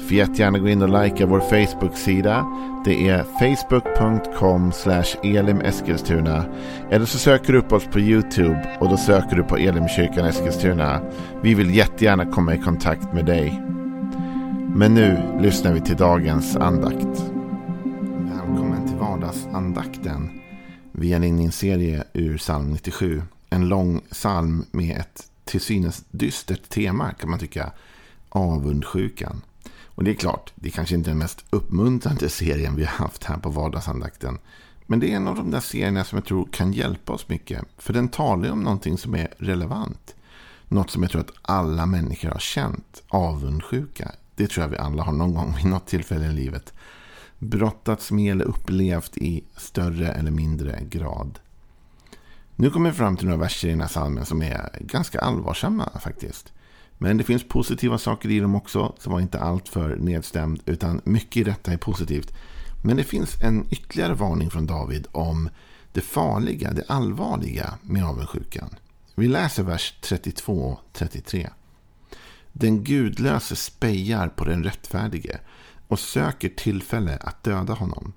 Får jättegärna gå in och likea vår Facebook-sida. Det är facebook.com elimeskilstuna. Eller så söker du upp oss på YouTube och då söker du på Elimkyrkan Eskilstuna. Vi vill jättegärna komma i kontakt med dig. Men nu lyssnar vi till dagens andakt. Välkommen till vardagsandakten. Vi är inne i en serie ur psalm 97. En lång psalm med ett till synes dystert tema kan man tycka. Avundsjukan. Och det är klart, det kanske inte är den mest uppmuntrande serien vi har haft här på vardagsandakten. Men det är en av de där serierna som jag tror kan hjälpa oss mycket. För den talar ju om någonting som är relevant. Något som jag tror att alla människor har känt. Avundsjuka. Det tror jag vi alla har någon gång vid något tillfälle i livet. Brottats med eller upplevt i större eller mindre grad. Nu kommer vi fram till några verser i den här salmen som är ganska allvarsamma faktiskt. Men det finns positiva saker i dem också. Så var inte allt för nedstämd. Utan mycket i detta är positivt. Men det finns en ytterligare varning från David om det farliga, det allvarliga med avundsjukan. Vi läser vers 32 33. Den gudlöse spejar på den rättfärdige och söker tillfälle att döda honom.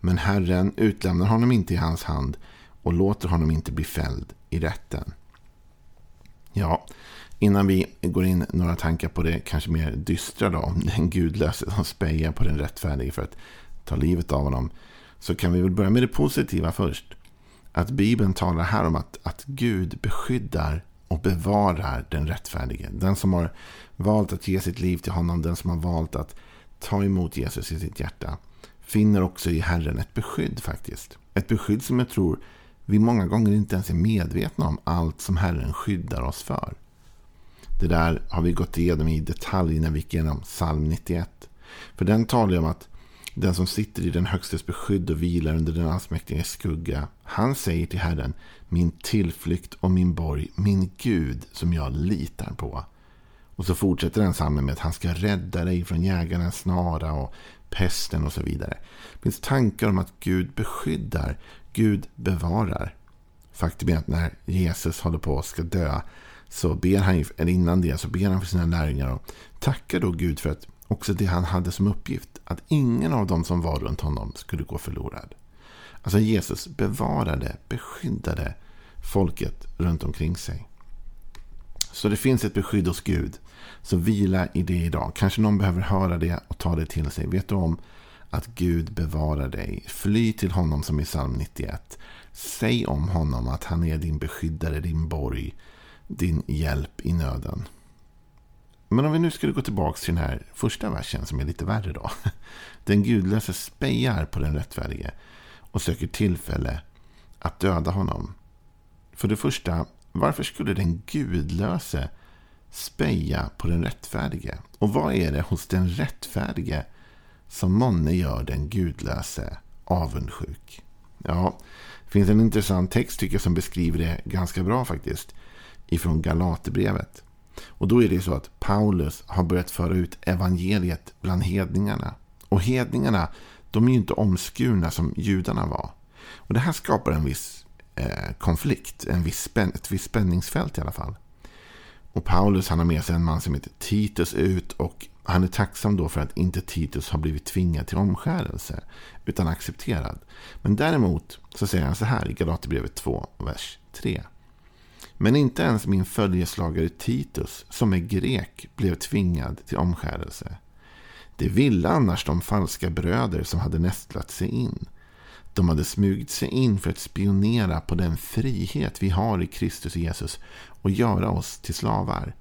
Men Herren utlämnar honom inte i hans hand och låter honom inte bli fälld i rätten. Ja, Innan vi går in några tankar på det kanske mer dystra då, om den gudlöse som spejar på den rättfärdige för att ta livet av honom. Så kan vi väl börja med det positiva först. Att Bibeln talar här om att, att Gud beskyddar och bevarar den rättfärdige. Den som har valt att ge sitt liv till honom, den som har valt att ta emot Jesus i sitt hjärta. Finner också i Herren ett beskydd faktiskt. Ett beskydd som jag tror vi många gånger inte ens är medvetna om allt som Herren skyddar oss för. Det där har vi gått igenom i detalj när vi gick igenom psalm 91. För den talar ju om att den som sitter i den högstes beskydd och vilar under den allsmäktiges skugga. Han säger till Herren, min tillflykt och min borg, min Gud som jag litar på. Och så fortsätter den psalmen med att han ska rädda dig från jägarens snara och pesten och så vidare. Det finns tankar om att Gud beskyddar, Gud bevarar. Faktum är att när Jesus håller på att ska dö så ber han, eller innan det, så ber han för sina lärjungar och tackar då Gud för att också det han hade som uppgift, att ingen av dem som var runt honom skulle gå förlorad. Alltså Jesus bevarade, beskyddade folket runt omkring sig. Så det finns ett beskydd hos Gud. Så vila i det idag. Kanske någon behöver höra det och ta det till sig. Vet du om att Gud bevarar dig? Fly till honom som i psalm 91. Säg om honom att han är din beskyddare, din borg, din hjälp i nöden. Men om vi nu skulle gå tillbaka till den här första versen som är lite värre då. Den gudlöse spejar på den rättfärdige och söker tillfälle att döda honom. För det första, varför skulle den gudlöse speja på den rättfärdige? Och vad är det hos den rättfärdige som månne gör den gudlöse avundsjuk? Ja, det finns en intressant text tycker jag som beskriver det ganska bra faktiskt ifrån Galaterbrevet. Och då är det så att Paulus har börjat föra ut evangeliet bland hedningarna. Och hedningarna, de är ju inte omskurna som judarna var. Och det här skapar en viss eh, konflikt, en viss spän ett visst spänningsfält i alla fall. Och Paulus han har med sig en man som heter Titus ut och han är tacksam då för att inte Titus har blivit tvingad till omskärelse utan accepterad. Men däremot så säger han så här i Galaterbrevet 2, vers 3. Men inte ens min följeslagare Titus, som är grek, blev tvingad till omskärelse. Det ville annars de falska bröder som hade nästlat sig in. De hade smugit sig in för att spionera på den frihet vi har i Kristus Jesus och göra oss till slavar.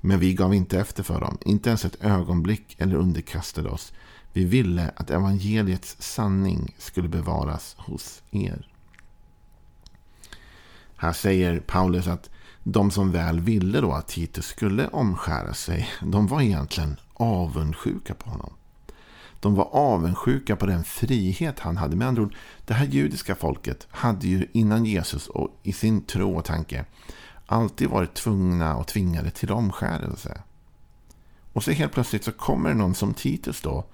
Men vi gav inte efter för dem, inte ens ett ögonblick eller underkastade oss. Vi ville att evangeliets sanning skulle bevaras hos er. Här säger Paulus att de som väl ville då att Titus skulle omskära sig, de var egentligen avundsjuka på honom. De var avundsjuka på den frihet han hade. Med andra ord, det här judiska folket hade ju innan Jesus och i sin tro och tanke alltid varit tvungna och tvingade till omskärelse. Och så helt plötsligt så kommer det någon som Titus då.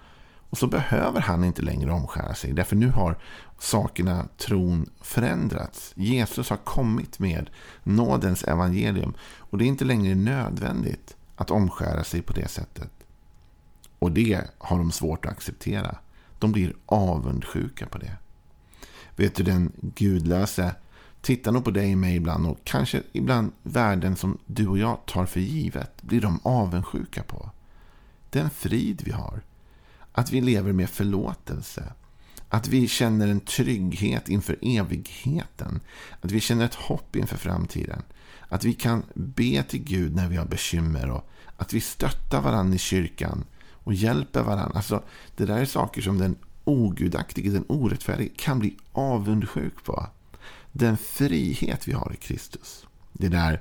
Och så behöver han inte längre omskära sig. Därför nu har sakerna, tron förändrats. Jesus har kommit med nådens evangelium. Och det är inte längre nödvändigt att omskära sig på det sättet. Och det har de svårt att acceptera. De blir avundsjuka på det. Vet du, den gudlöse tittar nog på dig och mig ibland och kanske ibland världen som du och jag tar för givet blir de avundsjuka på. Den frid vi har. Att vi lever med förlåtelse. Att vi känner en trygghet inför evigheten. Att vi känner ett hopp inför framtiden. Att vi kan be till Gud när vi har bekymmer. Och att vi stöttar varandra i kyrkan och hjälper varandra. Alltså, det där är saker som den ogudaktige, den orättfärdige kan bli avundsjuk på. Den frihet vi har i Kristus. Det där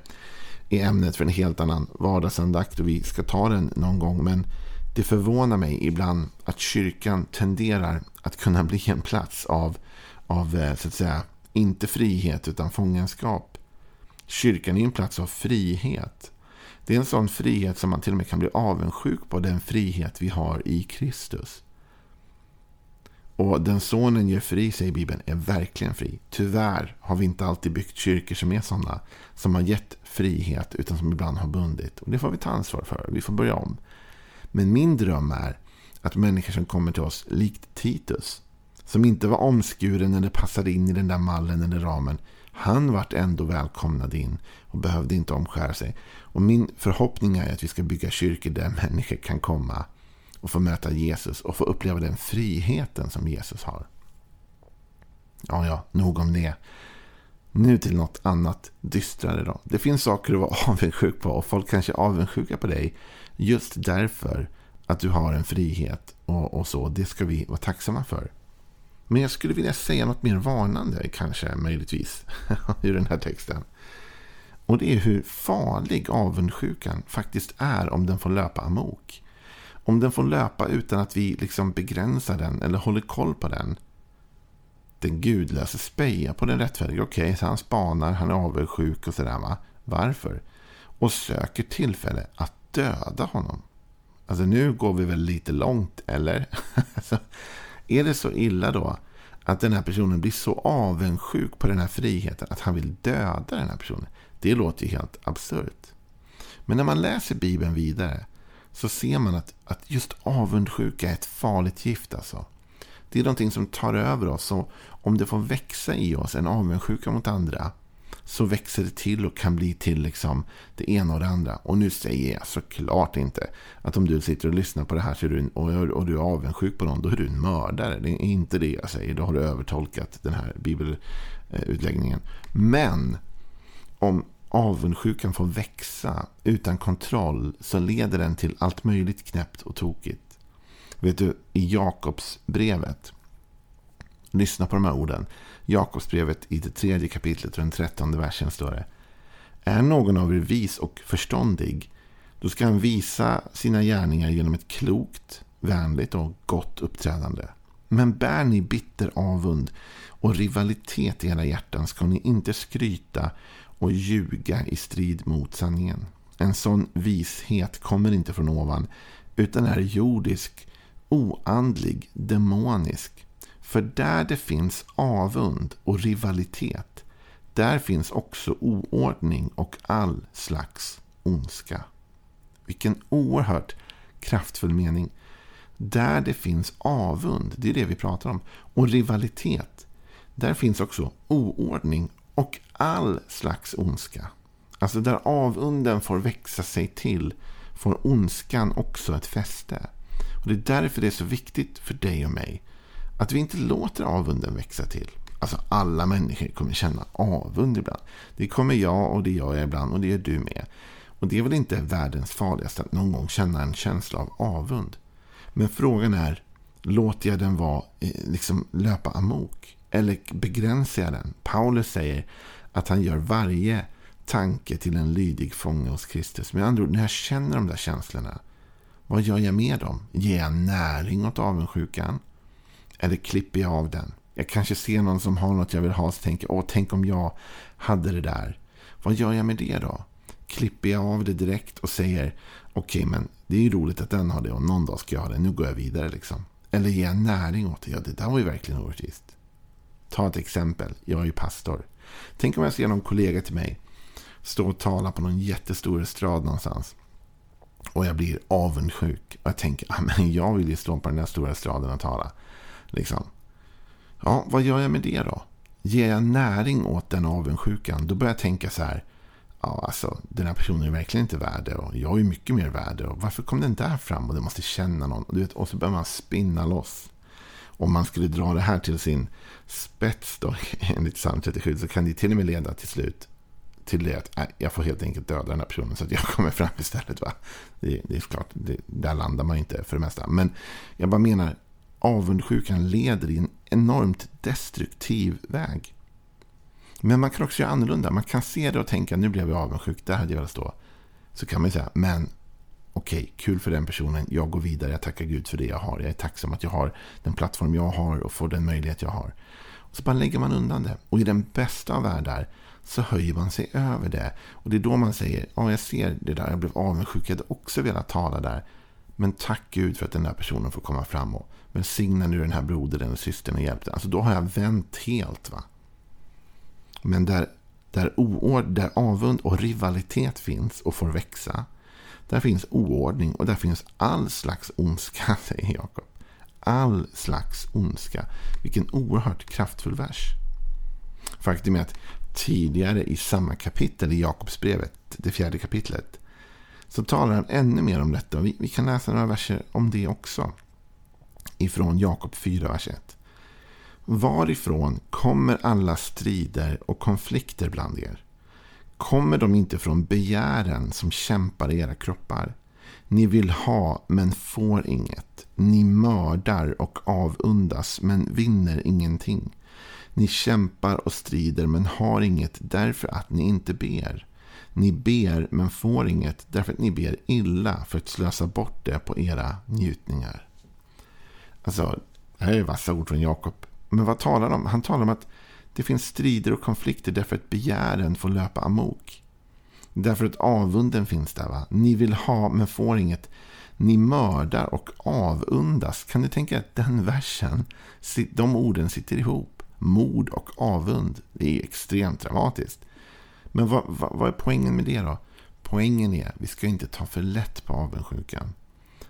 är ämnet för en helt annan vardagsandakt och vi ska ta den någon gång. Men det förvånar mig ibland att kyrkan tenderar att kunna bli en plats av, av eh, så att säga, inte frihet utan fångenskap. Kyrkan är en plats av frihet. Det är en sån frihet som man till och med kan bli avundsjuk på, den frihet vi har i Kristus. Och den sonen ger fri, säger Bibeln, är verkligen fri. Tyvärr har vi inte alltid byggt kyrkor som är sådana. Som har gett frihet, utan som ibland har bundit. Och det får vi ta ansvar för. Vi får börja om. Men min dröm är att människor som kommer till oss, likt Titus, som inte var omskuren eller passade in i den där mallen eller ramen. Han vart ändå välkomnad in och behövde inte omskära sig. Och min förhoppning är att vi ska bygga kyrkor där människor kan komma och få möta Jesus och få uppleva den friheten som Jesus har. Ja, ja, nog om det. Nu till något annat dystrare då. Det finns saker att vara avundsjuk på och folk kanske är avundsjuka på dig just därför att du har en frihet och, och så. Det ska vi vara tacksamma för. Men jag skulle vilja säga något mer varnande kanske möjligtvis i den här texten. Och det är hur farlig avundsjukan faktiskt är om den får löpa amok. Om den får löpa utan att vi liksom begränsar den eller håller koll på den. Den gudlöse spejar på den rättfärdige. Okej, okay, så han spanar, han är avundsjuk och sådär va. Varför? Och söker tillfälle att döda honom. Alltså nu går vi väl lite långt, eller? alltså, är det så illa då att den här personen blir så avundsjuk på den här friheten att han vill döda den här personen? Det låter ju helt absurt. Men när man läser Bibeln vidare så ser man att, att just avundsjuka är ett farligt gift. Alltså. Det är någonting som tar över oss. Och om det får växa i oss, en avundsjuka mot andra, så växer det till och kan bli till liksom det ena och det andra. Och nu säger jag såklart inte att om du sitter och lyssnar på det här så är du, och, och du är avundsjuk på någon, då är du en mördare. Det är inte det jag säger. Då har du övertolkat den här bibelutläggningen. Men om avundsjukan får växa utan kontroll så leder den till allt möjligt knäppt och tokigt. Vet du, i Jakobsbrevet, lyssna på de här orden. Jakobsbrevet i det tredje kapitlet och den trettonde versen står det. Är någon av er vis och förståndig, då ska han visa sina gärningar genom ett klokt, vänligt och gott uppträdande. Men bär ni bitter avund och rivalitet i era hjärtan ska ni inte skryta och ljuga i strid mot sanningen. En sån vishet kommer inte från ovan utan är jordisk, oandlig, demonisk. För där det finns avund och rivalitet, där finns också oordning och all slags ondska. Vilken oerhört kraftfull mening. Där det finns avund, det är det vi pratar om, och rivalitet, där finns också oordning och all slags ondska. Alltså där avunden får växa sig till får ondskan också ett fäste. Och Det är därför det är så viktigt för dig och mig att vi inte låter avunden växa till. Alltså alla människor kommer känna avund ibland. Det kommer jag och det gör jag ibland och det gör du med. Och det är väl inte världens farligaste att någon gång känna en känsla av avund. Men frågan är, låter jag den vara, eh, liksom löpa amok? Eller begränsar jag den? Paulus säger att han gör varje tanke till en lydig fånge hos Kristus. Med andra ord, när jag känner de där känslorna, vad gör jag med dem? Ger jag näring åt avundsjukan? Eller klipper jag av den? Jag kanske ser någon som har något jag vill ha och tänker, åh, tänk om jag hade det där. Vad gör jag med det då? Klipper jag av det direkt och säger okej, okay, men det är ju roligt att den har det och någon dag ska jag ha det. Nu går jag vidare liksom. Eller ger jag näring åt det? Ja, det där var ju verkligen orättvist. Ta ett exempel. Jag är ju pastor. Tänk om jag ser någon kollega till mig stå och tala på någon jättestor estrad någonstans. Och jag blir avundsjuk. Och jag tänker, ah, men jag vill ju stå på den där stora estraden och tala. Liksom. Ja, vad gör jag med det då? Ger jag näring åt den avundsjukan, då börjar jag tänka så här. Ja, alltså, den här personen är verkligen inte värd det. Och jag är mycket mer värd det. Och varför kom den där fram? Och det måste känna någon. Och, du vet, och så börjar man spinna loss. Om man skulle dra det här till sin spets då, enligt psalm 37, så kan det till och med leda till slut till det att äh, jag får helt enkelt döda den här personen så att jag kommer fram istället. Va? Det, det är klart, det, där landar man inte för det mesta. Men jag bara menar, avundsjukan leder i en enormt destruktiv väg. Men man kan också göra annorlunda. Man kan se det och tänka, nu blev jag avundsjuk, där hade jag velat stå. Så kan man säga, men okej, okay, kul för den personen, jag går vidare, jag tackar Gud för det jag har. Jag är tacksam att jag har den plattform jag har och får den möjlighet jag har. Och så bara lägger man undan det. Och i den bästa av världar så höjer man sig över det. Och det är då man säger, ja jag ser det där, jag blev avundsjuk, jag hade också velat tala där. Men tack Gud för att den där personen får komma fram och välsigna nu den här brodern och systern och hjälp den. Alltså då har jag vänt helt. va. Men där, där oord, där avund och rivalitet finns och får växa. Där finns oordning och där finns all slags ondska, säger Jakob. All slags ondska. Vilken oerhört kraftfull vers. Faktum är att tidigare i samma kapitel i Jakobsbrevet, det fjärde kapitlet, så talar han ännu mer om detta. Vi, vi kan läsa några verser om det också. Ifrån Jakob 4, vers 1. Varifrån kommer alla strider och konflikter bland er? Kommer de inte från begären som kämpar i era kroppar? Ni vill ha men får inget. Ni mördar och avundas men vinner ingenting. Ni kämpar och strider men har inget därför att ni inte ber. Ni ber men får inget därför att ni ber illa för att slösa bort det på era njutningar. Alltså, det här är vassa ord från Jakob. Men vad talar han om? Han talar om att det finns strider och konflikter därför att begären får löpa amok. Därför att avunden finns där. Va? Ni vill ha men får inget. Ni mördar och avundas. Kan du tänka att den versen, de orden sitter ihop? Mord och avund. Det är extremt dramatiskt. Men vad, vad, vad är poängen med det då? Poängen är att vi ska inte ta för lätt på avundsjukan.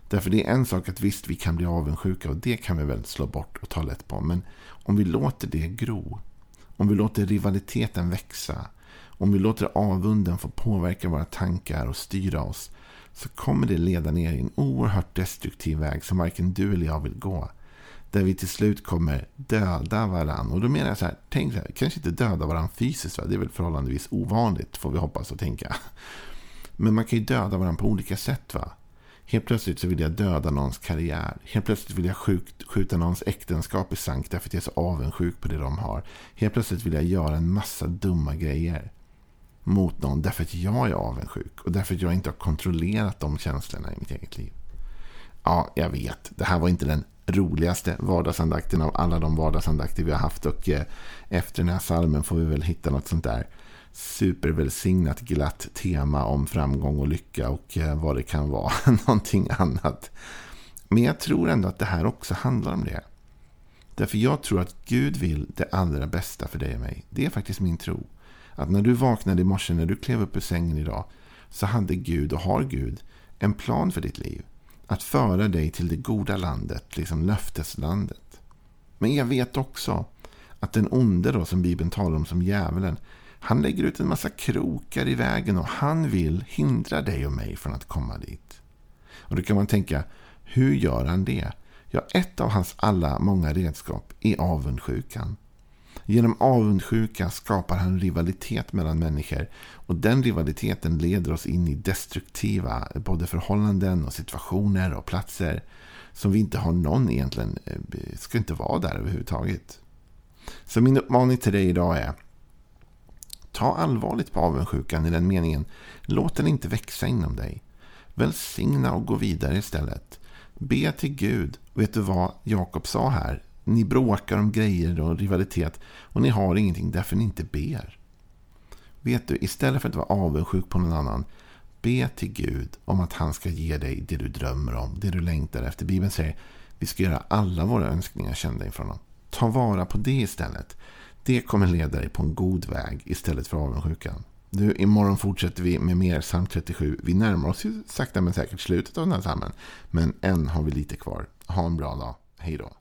Därför det är en sak att visst, vi kan bli avundsjuka och det kan vi väl slå bort och ta lätt på. Men om vi låter det gro, om vi låter rivaliteten växa, om vi låter avunden få påverka våra tankar och styra oss, så kommer det leda ner i en oerhört destruktiv väg som varken du eller jag vill gå. Där vi till slut kommer döda varandra. Och då menar jag så här, tänk så här, kanske inte döda varandra fysiskt, va? det är väl förhållandevis ovanligt får vi hoppas och tänka. Men man kan ju döda varandra på olika sätt. va. Helt plötsligt så vill jag döda någons karriär. Helt plötsligt vill jag skjuta någons äktenskap i sank därför att jag är så avundsjuk på det de har. Helt plötsligt vill jag göra en massa dumma grejer mot någon därför att jag är avundsjuk och därför att jag inte har kontrollerat de känslorna i mitt eget liv. Ja, jag vet. Det här var inte den roligaste vardagsandakten av alla de vardagsandakter vi har haft och eh, efter den här salmen får vi väl hitta något sånt där supervälsignat glatt tema om framgång och lycka och eh, vad det kan vara. Någonting annat. Men jag tror ändå att det här också handlar om det. Därför jag tror att Gud vill det allra bästa för dig och mig. Det är faktiskt min tro. Att när du vaknade i morse, när du klev upp ur sängen idag, så hade Gud och har Gud en plan för ditt liv. Att föra dig till det goda landet, liksom löfteslandet. Men jag vet också att den onde då, som Bibeln talar om som djävulen, han lägger ut en massa krokar i vägen och han vill hindra dig och mig från att komma dit. Och då kan man tänka, hur gör han det? Ja, ett av hans alla många redskap är avundsjukan. Genom avundsjuka skapar han rivalitet mellan människor. Och den rivaliteten leder oss in i destruktiva både förhållanden och situationer och platser. Som vi inte har någon egentligen, eh, ska inte vara där överhuvudtaget. Så min uppmaning till dig idag är Ta allvarligt på avundsjukan i den meningen. Låt den inte växa inom dig. Välsigna och gå vidare istället. Be till Gud. Vet du vad Jakob sa här? Ni bråkar om grejer och rivalitet och ni har ingenting därför ni inte ber. Vet du, istället för att vara avundsjuk på någon annan, be till Gud om att han ska ge dig det du drömmer om, det du längtar efter. Bibeln säger vi ska göra alla våra önskningar kända inför honom. Ta vara på det istället. Det kommer leda dig på en god väg istället för avundsjukan. Nu imorgon fortsätter vi med mer psalm 37. Vi närmar oss ju sakta men säkert slutet av den här psalmen. Men än har vi lite kvar. Ha en bra dag. Hej då.